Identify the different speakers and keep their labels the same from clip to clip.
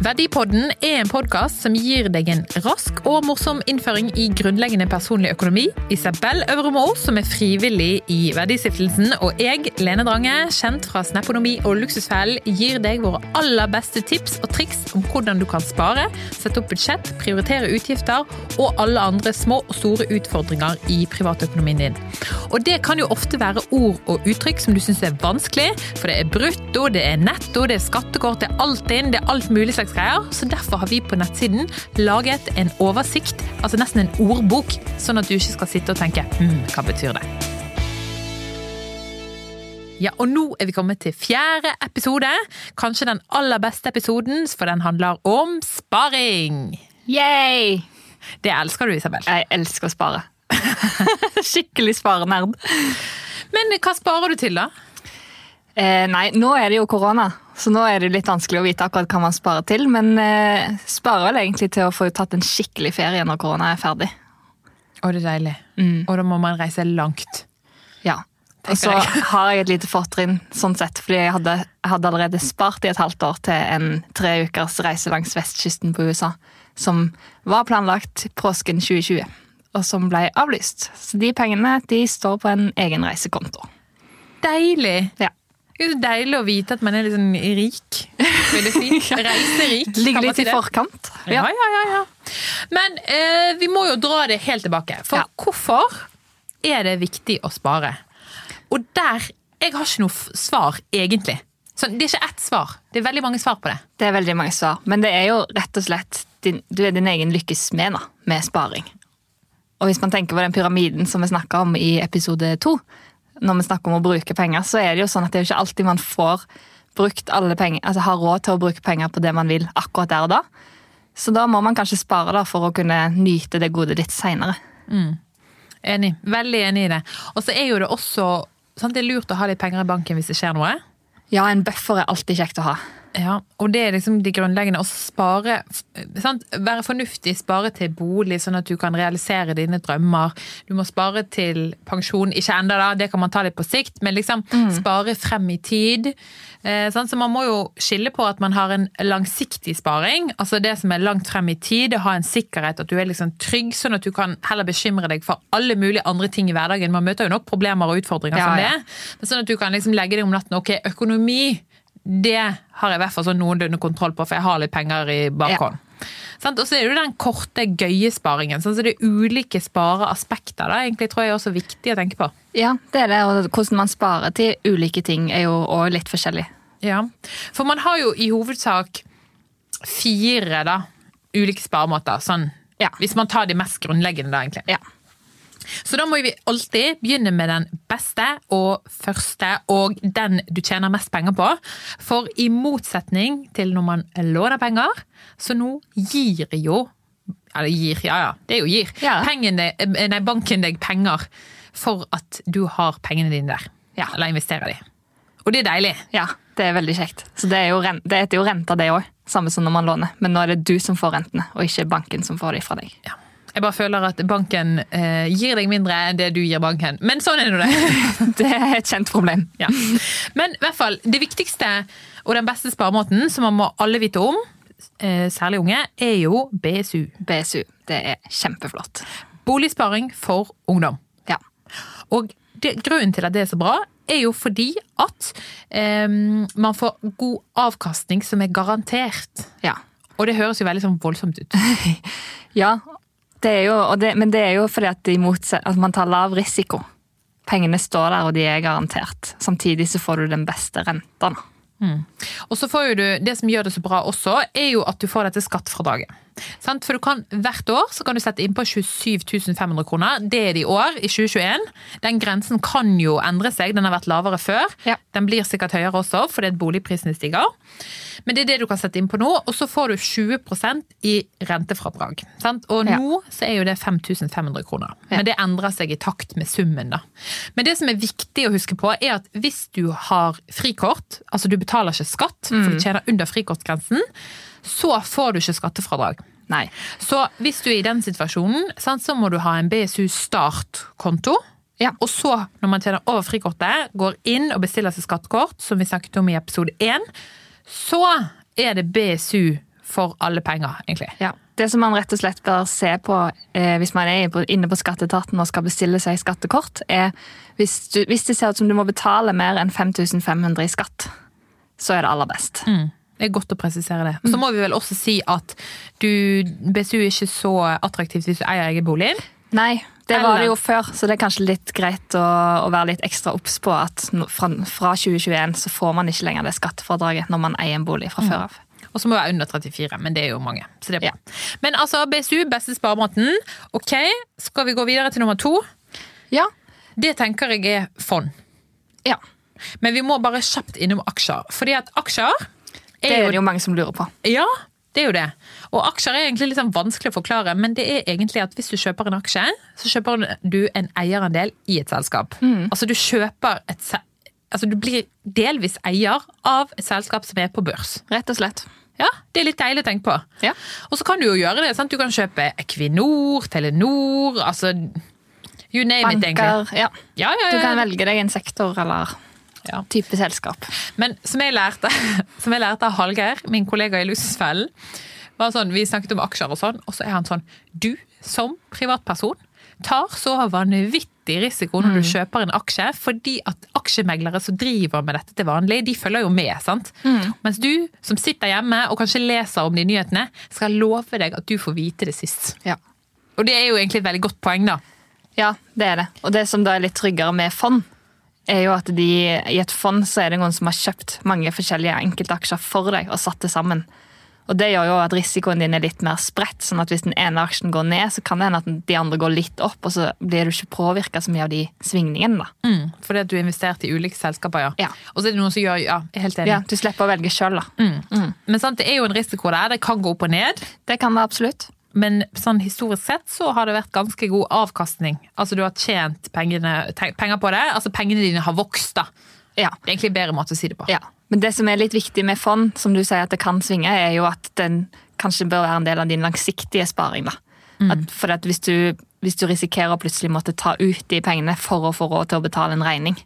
Speaker 1: Verdipodden er en podkast som gir deg en rask og morsom innføring i grunnleggende personlig økonomi. Isabel Øvremo, som er frivillig i Verdistiftelsen, og jeg, Lene Drange, kjent fra Snaponomi og Luksusfellen, gir deg våre aller beste tips og triks om hvordan du kan spare, sette opp budsjett, prioritere utgifter og alle andre små og store utfordringer i privatøkonomien din. Og det kan jo ofte være ord og uttrykk som du syns er vanskelig, for det er brutto, det er netto, det er skattekort, det er alt inn, det er alt mulig slags greier. Så derfor har vi på nettsiden laget en oversikt, altså nesten en ordbok, sånn at du ikke skal sitte og tenke hm, hva betyr det? Ja, og nå er vi kommet til fjerde episode. Kanskje den aller beste episoden, for den handler om sparing.
Speaker 2: Yay!
Speaker 1: Det elsker du, Isabel.
Speaker 2: Jeg elsker å spare. Skikkelig sparenerd.
Speaker 1: Men hva sparer du til, da?
Speaker 2: Eh, nei, nå er det jo korona, så nå er det litt vanskelig å vite akkurat hva man sparer til. Men eh, sparer vel egentlig til å få tatt en skikkelig ferie når korona er ferdig.
Speaker 1: Å, det er deilig.
Speaker 2: Mm.
Speaker 1: Og da må man reise langt.
Speaker 2: Ja. Og så har jeg et lite fortrinn, sånn sett, fordi jeg hadde, hadde allerede spart i et halvt år til en tre ukers reise langs vestkysten på USA, som var planlagt påsken 2020, og som ble avlyst. Så de pengene de står på en egen reisekonto.
Speaker 1: Deilig!
Speaker 2: Ja.
Speaker 1: Det er så deilig å vite at man er litt sånn rik. Vil jeg si. Reiserik.
Speaker 2: Ligger litt i forkant.
Speaker 1: Ja, ja, ja. ja. Men eh, vi må jo dra det helt tilbake. For
Speaker 2: Ja.
Speaker 1: hvorfor er det viktig å spare? Og der Jeg har ikke noe svar, egentlig. Så det er ikke ett svar. Det er veldig mange svar på det.
Speaker 2: Det er veldig mange svar, men det er jo rett og slett din, du er din egen lykkes smed med sparing. Og hvis man tenker på den pyramiden som vi snakka om i episode to, når vi snakker om å bruke penger, så er det jo sånn at det er ikke alltid man får brukt alle penger, altså har råd til å bruke penger på det man vil akkurat der og da. Så da må man kanskje spare da for å kunne nyte det gode litt seinere.
Speaker 1: Enig. Veldig enig i det. Og så er jo det også sant, Det er lurt å ha litt penger i banken hvis det skjer noe.
Speaker 2: Ja, en buffer er alltid kjekt å ha.
Speaker 1: Ja, og det er liksom de grunnleggende. Å spare, sant? være fornuftig, spare til bolig, sånn at du kan realisere dine drømmer. Du må spare til pensjon, ikke enda da, det kan man ta litt på sikt, men liksom spare frem i tid. Eh? Så man må jo skille på at man har en langsiktig sparing, altså det som er langt frem i tid, ha en sikkerhet, at du er liksom trygg, sånn at du kan heller bekymre deg for alle mulige andre ting i hverdagen. Man møter jo nok problemer og utfordringer
Speaker 2: Ja,
Speaker 1: som
Speaker 2: ja.
Speaker 1: det, men sånn at du kan liksom legge deg om natten, ok, økonomi, det har jeg i hvert fall sånn noenlunde kontroll på, for jeg har litt penger i bakhånd. Ja. Og så er det jo den korte, gøye sparingen. Sånn, så det er ulike spareaspekter. da, egentlig tror jeg er også viktig å tenke på.
Speaker 2: Ja, det er det, og hvordan man sparer til ulike ting er jo òg litt forskjellig.
Speaker 1: Ja, For man har jo i hovedsak fire da, ulike sparemåter. Sånn,
Speaker 2: Ja.
Speaker 1: Hvis man tar de mest grunnleggende, da, egentlig.
Speaker 2: Ja.
Speaker 1: Så da må vi alltid begynne med den beste og første, og den du tjener mest penger på. For i motsetning til når man låner penger, så nå gir jo Eller gir, ja ja, det er jo gir.
Speaker 2: Ja.
Speaker 1: Pengene, eh, nei, banken deg penger for at du har pengene dine der.
Speaker 2: Ja.
Speaker 1: Eller investerer de. Og det er deilig.
Speaker 2: Ja, det er veldig kjekt. Så det, er jo, rent det er jo renta, det òg. Samme som når man låner. Men nå er det du som får rentene, og ikke banken som får de fra deg.
Speaker 1: Ja. Jeg bare føler at banken eh, gir deg mindre enn det du gir banken. Men sånn er nå det.
Speaker 2: Det er et kjent problem.
Speaker 1: Ja. Men i hvert fall, det viktigste og den beste sparemåten som man må alle vite om, eh, særlig unge, er jo BSU.
Speaker 2: BSU. Det er kjempeflott.
Speaker 1: Boligsparing for ungdom.
Speaker 2: Ja.
Speaker 1: Og det, grunnen til at det er så bra, er jo fordi at eh, man får god avkastning som er garantert.
Speaker 2: Ja.
Speaker 1: Og det høres jo veldig sånn voldsomt ut.
Speaker 2: ja det jo, det, men det er jo fordi at, de motse- at man tar lav risiko. Pengene står der, og de er garantert. Samtidig så får du den beste renta. Mm.
Speaker 1: Og så får du, Det som gjør det så bra også, er jo at du får dette skattefradraget. Sant? For du kan, Hvert år så kan du sette inn på 27 500 kroner. Det er det i år, i 2021. Den grensen kan jo endre seg, den har vært lavere før.
Speaker 2: Ja.
Speaker 1: Den blir sikkert høyere også, fordi boligprisene stiger. Men det er det du kan sette inn på nå, og så får du 20% i rentefradrag. Sant? Og nå så er jo det 5500 kroner. Men det endrer seg i takt med summen, da. Men det som er viktig å huske på, er at hvis du har frikort, altså du betaler ikke skatt, for du tjener under frikortgrensen, så får du ikke skattefradrag.
Speaker 2: Nei.
Speaker 1: Så hvis du er i den situasjonen, så må du ha en BSU startkonto.
Speaker 2: Ja.
Speaker 1: Og så, når man tjener over frikortet, går inn og bestiller seg skattekort, som vi snakket om i episode 1, så er det BSU for alle penger, egentlig.
Speaker 2: Ja. Det som man rett og slett bør se på eh, hvis man er inne på skatteetaten og skal bestille seg skattekort, er hvis, du, hvis det ser ut som du må betale mer enn 5500 i skatt, så er det aller best.
Speaker 1: Det er godt å presisere det. Så må vi vel også si at du, BSU er ikke så attraktivt hvis du eier egen bolig.
Speaker 2: Nei, det var det jo før, så det er kanskje litt greit å, å være litt ekstra obs på at fra, fra 2021 så får man ikke lenger det skattefradraget når man eier en bolig fra før av.
Speaker 1: Og så må det være under 34, men det er jo mange. Så det er bra. Men altså, BSU, beste sparemåten. Ok, skal vi gå videre til nummer to?
Speaker 2: Ja.
Speaker 1: Det tenker jeg er fond.
Speaker 2: ja.
Speaker 1: Men vi må bare kjapt innom aksjer. Fordi at aksjer
Speaker 2: Det er det jo mange som lurer på.
Speaker 1: Ja, det er jo det. Og aksjer er egentlig litt sånn vanskelig å forklare, men det er egentlig at hvis du kjøper en aksje, så kjøper du en eierandel i et selskap. Altså du kjøper et Altså du blir delvis eier av et selskap som er på børs.
Speaker 2: Rett og slett.
Speaker 1: Ja, Det er litt deilig å tenke på.
Speaker 2: Ja.
Speaker 1: Og så kan du jo gjøre det. sant? Du kan kjøpe Equinor, Telenor, altså You name it, egentlig.
Speaker 2: Banker. Ja.
Speaker 1: Ja, ja,
Speaker 2: Du kan velge deg en sektor eller
Speaker 1: Ja.
Speaker 2: type selskap.
Speaker 1: Men som jeg lærte, som jeg lærte av Hallgeir, min kollega i Luksusfellen, sånn, vi snakket om aksjer og sånn, og så er han sånn Du som privatperson tar så vanvittig risiko når du kjøper en aksje, fordi at aksjemeglere som driver med dette til vanlig, de følger jo med. sant? Mens du som sitter hjemme og kanskje leser om de nyhetene, skal love deg at du får vite det sist.
Speaker 2: Ja.
Speaker 1: Og det er jo egentlig et veldig godt poeng, da.
Speaker 2: Ja, det er det. Og det som da er litt tryggere med fond, er jo at de, i et fond så er det noen som har kjøpt mange forskjellige enkeltaksjer for deg og satt det sammen. Og det gjør jo at risikoen din er litt mer spredt, sånn at hvis den ene aksjen går ned, så kan det hende at de andre går litt opp, og så blir du ikke påvirka så mye av de svingningene. da.
Speaker 1: Mm, fordi at du har investert i ulike selskaper, ja.
Speaker 2: Ja.
Speaker 1: Og så er det noen som gjør Ja, helt enig.
Speaker 2: Ja, Du slipper å velge sjøl, da.
Speaker 1: Men sant, det er jo en risiko der. Det kan gå opp og ned.
Speaker 2: Det kan det absolutt.
Speaker 1: Men sånn historisk sett så har det vært ganske god avkastning. Altså du har tjent pengene, penger på det. Altså pengene dine har vokst, da.
Speaker 2: Ja.
Speaker 1: Det er egentlig en bedre måte å si det på.
Speaker 2: Ja, men det som er litt viktig med fond, som du sier at det kan svinge, er jo at den kanskje bør være en del av din langsiktige sparing. da. At, for at hvis du, hvis du risikerer å plutselig måtte ta ut de pengene for å få råd til å betale en regning,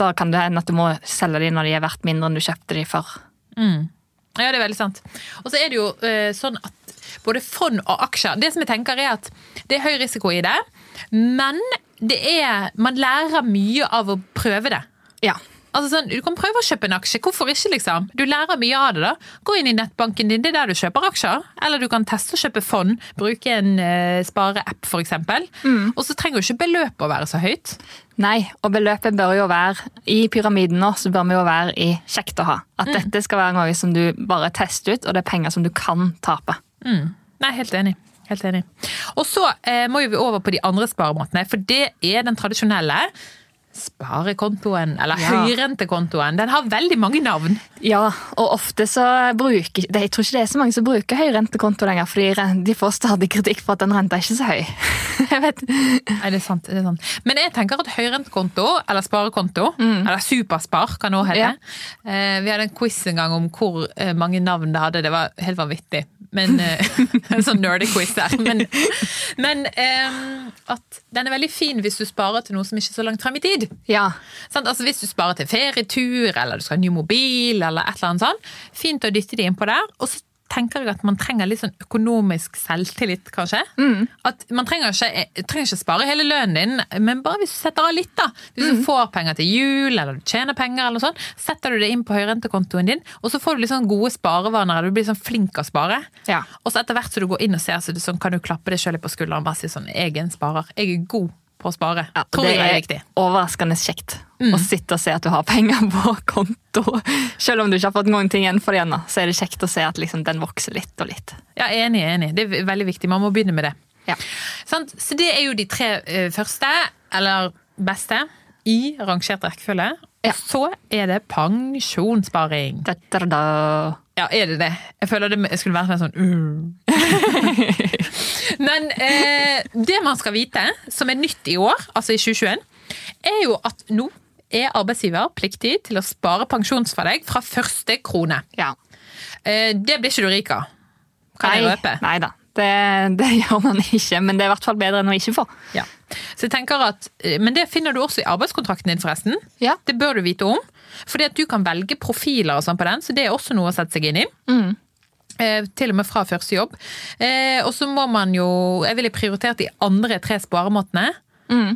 Speaker 2: da kan det hende at du må selge de når de er verdt mindre enn du kjøpte de for.
Speaker 1: Ja, det er veldig sant. Og så er det jo eh, sånn at både fond og aksjer Det som jeg tenker er at det er høy risiko i det, men det er Man lærer mye av å prøve det.
Speaker 2: Ja.
Speaker 1: Altså sånn, Du kan prøve å kjøpe en aksje. Hvorfor ikke? liksom? Du lærer mye av det. da. Gå inn i nettbanken din, det er der du kjøper aksjer. Eller du kan teste å kjøpe fond. Bruke en uh, spareapp f.eks. Mm. Og så trenger jo ikke beløpet å være så høyt.
Speaker 2: Nei, og beløpet bør jo være I pyramiden nå så bør vi jo være i kjekt å ha. At dette skal være noe som du bare tester ut, og det er penger som du kan tape.
Speaker 1: Mm. Nei, helt enig. Helt enig. Og så eh, må jo vi over på de andre sparemåtene, for det er den tradisjonelle sparekontoen, eller
Speaker 2: Ja.
Speaker 1: høyrentekontoen. Den har veldig mange navn.
Speaker 2: Ja, og ofte så bruker Jeg tror ikke det er så mange som bruker høyrentekonto lenger, fordi de får stadig kritikk for at den renta er ikke så høy. jeg vet.
Speaker 1: Nei, det er sant, det er sant. Men jeg tenker at høyrentekonto, eller sparekonto, eller superspar kan det også hete. Ja. vi hadde en quiz en gang om hvor eh, mange navn det hadde. Det var helt vanvittig. Men, eh, en sånn nerdy-quiz der. Men, men at den er veldig fin hvis du sparer til noe som ikke er så langt frem i tid.
Speaker 2: Ja,
Speaker 1: Sånn, Altså Hvis du sparer til ferietur, eller du skal ha ny mobil, eller et eller annet sånt, fint å dytte det innpå der. Og så tenker jeg at man trenger litt sånn økonomisk selvtillit, kanskje. At Man trenger ikke, trenger ikke spare hele lønnen din, men bare hvis du setter av litt, da. Hvis du får penger til jul, eller du tjener penger, eller sånn, setter du det inn på høyrentekontoen din, og så får du litt sånn gode sparevaner, du blir sånn flink å spare.
Speaker 2: Ja.
Speaker 1: Og så etter hvert som du går inn og ser, så sånn, kan du klappe deg sjøl på skulderen og bare si sånn Jeg er en sparer. Jeg er god på å spare.
Speaker 2: Ja,
Speaker 1: Tror
Speaker 2: det
Speaker 1: jeg er
Speaker 2: er overraskende kjekt å sitte og se at du har penger på konto. Selv om du ikke har fått noen ting igjen for det ennå, så er det kjekt å se at liksom, den vokser litt og litt.
Speaker 1: Ja, enig, enig. Det er veldig viktig. Man må begynne med det.
Speaker 2: Ja.
Speaker 1: Så det er jo de tre eh, første, eller beste, i rangert rekkefølge.
Speaker 2: Ja.
Speaker 1: Så er det pensjonssparing.
Speaker 2: Da, da, da.
Speaker 1: Ja, er det det? Jeg føler det skulle vært mer sånn uh. Men eh, det man skal vite, som er nytt i år, altså i 2021, er jo at nå er arbeidsgiver pliktig til å spare pensjons for deg fra første krone.
Speaker 2: Ja.
Speaker 1: Eh, det blir ikke du rik av. Kan jeg røpe?
Speaker 2: Nei da. Det, det gjør man ikke, men det er i hvert fall bedre enn å ikke få.
Speaker 1: Ja. Så jeg tenker at, eh, Men det finner du også i arbeidskontrakten din, forresten.
Speaker 2: Ja.
Speaker 1: Det bør du vite om. Fordi at du kan velge profiler og sånn på den, så det er også noe å sette seg inn i. Eh, til og med fra første jobb. Eh, og så må man jo Jeg ville prioritert de andre tre sparemåtene.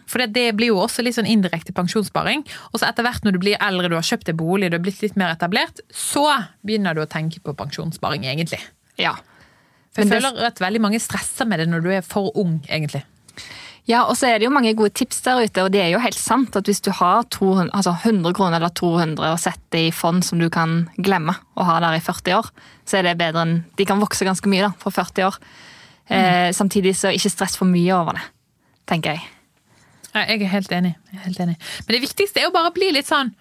Speaker 1: For det, det blir jo også litt sånn indirekte pensjonssparing. Og så etter hvert når du blir eldre, du har kjøpt deg bolig, du har blitt litt mer etablert, så begynner du å tenke på pensjonssparing, egentlig.
Speaker 2: Ja.
Speaker 1: For jeg
Speaker 2: det-
Speaker 1: føler at veldig mange stresser med det når du er for ung, egentlig.
Speaker 2: Ja, og så er det jo mange gode tips der ute, og det er jo helt sant at hvis du har 200, altså 100 kroner eller 200 og setter i fond som du kan glemme å ha der i 40 år, så er det bedre enn De kan vokse ganske mye da, for 40 år. Eh, samtidig så ikke stress for mye over det, tenker jeg.
Speaker 1: Ja, jeg er helt enig. Jeg er helt enig. Men det viktigste er jo bare å bli litt sånn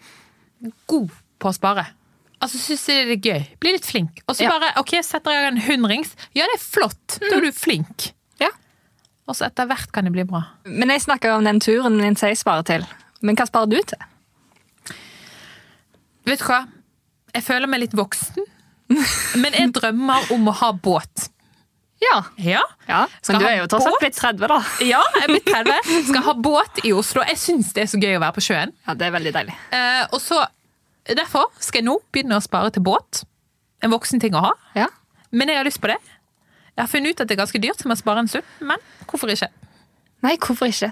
Speaker 1: god på å spare. Altså, synes jeg det er gøy. Bli litt flink. Og så
Speaker 2: Ja.
Speaker 1: bare ok, setter jeg en hundrings. Ja, det er flott. Da er du flink. Og så etter hvert kan det bli bra.
Speaker 2: Men jeg snakker om den turen min som jeg sparer til. Men hva sparer du til?
Speaker 1: Vet du hva? Jeg føler meg litt voksen. Men jeg drømmer om å ha båt.
Speaker 2: Ja.
Speaker 1: Ja.
Speaker 2: ja. Men du er jo tross alt blitt 30, da.
Speaker 1: Ja, jeg er blitt 30. Skal ha båt i Oslo. Jeg syns det er så gøy å være på sjøen.
Speaker 2: Ja, det er veldig deilig.
Speaker 1: Eh, og så, Derfor skal jeg nå begynne å spare til båt. En voksen ting å ha.
Speaker 2: Ja.
Speaker 1: Men jeg har lyst på det. Jeg har funnet ut at det er ganske dyrt, så jeg må spare en stund. Men hvorfor ikke?
Speaker 2: Nei, hvorfor ikke?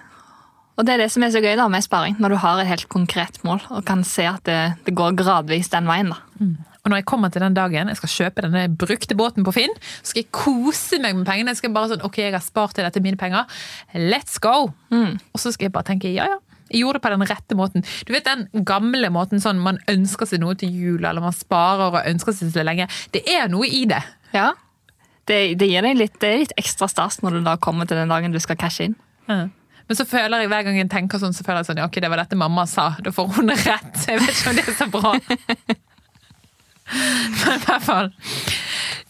Speaker 2: Og det er det som er så gøy da med sparing, når du har et helt konkret mål og kan se at det, det går gradvis den veien. da.
Speaker 1: Og når jeg kommer til den dagen jeg skal kjøpe denne brukte båten på Finn, så skal jeg kose meg med pengene. Jeg skal bare sånn, ok, jeg har spart til dette mine penger. Let's go! Og så skal jeg bare tenke ja, ja. Jeg gjorde det på den rette måten. Du vet den gamle måten sånn man ønsker seg noe til jul, eller man sparer og ønsker seg så lenge. Det er noe i det.
Speaker 2: Ja. Det, det gir deg litt, det er litt ekstra stas når du da kommer til den dagen du skal cashe inn.
Speaker 1: Ja. Men så føler jeg hver gang jeg tenker sånn, så føler jeg sånn, ja, ok, det var dette mamma sa. Da får hun rett. Jeg vet ikke om det er så bra. Men i hvert fall.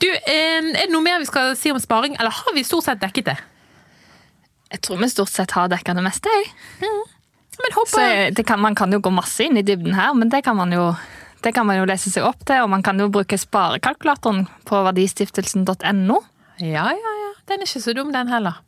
Speaker 1: Du, er det noe mer vi skal si om sparing, eller har vi stort sett dekket det?
Speaker 2: Jeg tror vi stort sett har dekket det meste. jeg.
Speaker 1: Men
Speaker 2: Så det kan, Man kan jo gå masse inn i dybden her, men det kan man jo det kan man jo lese seg opp til, og man kan jo bruke sparekalkulatoren på verdistiftelsen.no.
Speaker 1: Ja, ja, ja. Den er ikke så dum, den heller.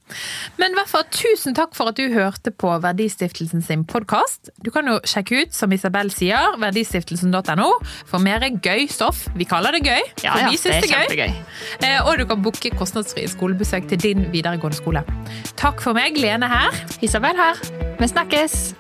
Speaker 1: Men i hvert fall tusen takk for at du hørte på Verdistiftelsen sin podkast. Du kan jo sjekke ut, som Isabel sier, verdistiftelsen.no for mer gøy stoff. Vi kaller det gøy, for
Speaker 2: ja,
Speaker 1: vi
Speaker 2: det
Speaker 1: syns det er gøy.
Speaker 2: kjempegøy.
Speaker 1: Eh, Og du kan booke kostnadsfrie skolebesøk til din videregående skole. Takk for meg, Lene her.
Speaker 2: Isabel her. Vi snakkes!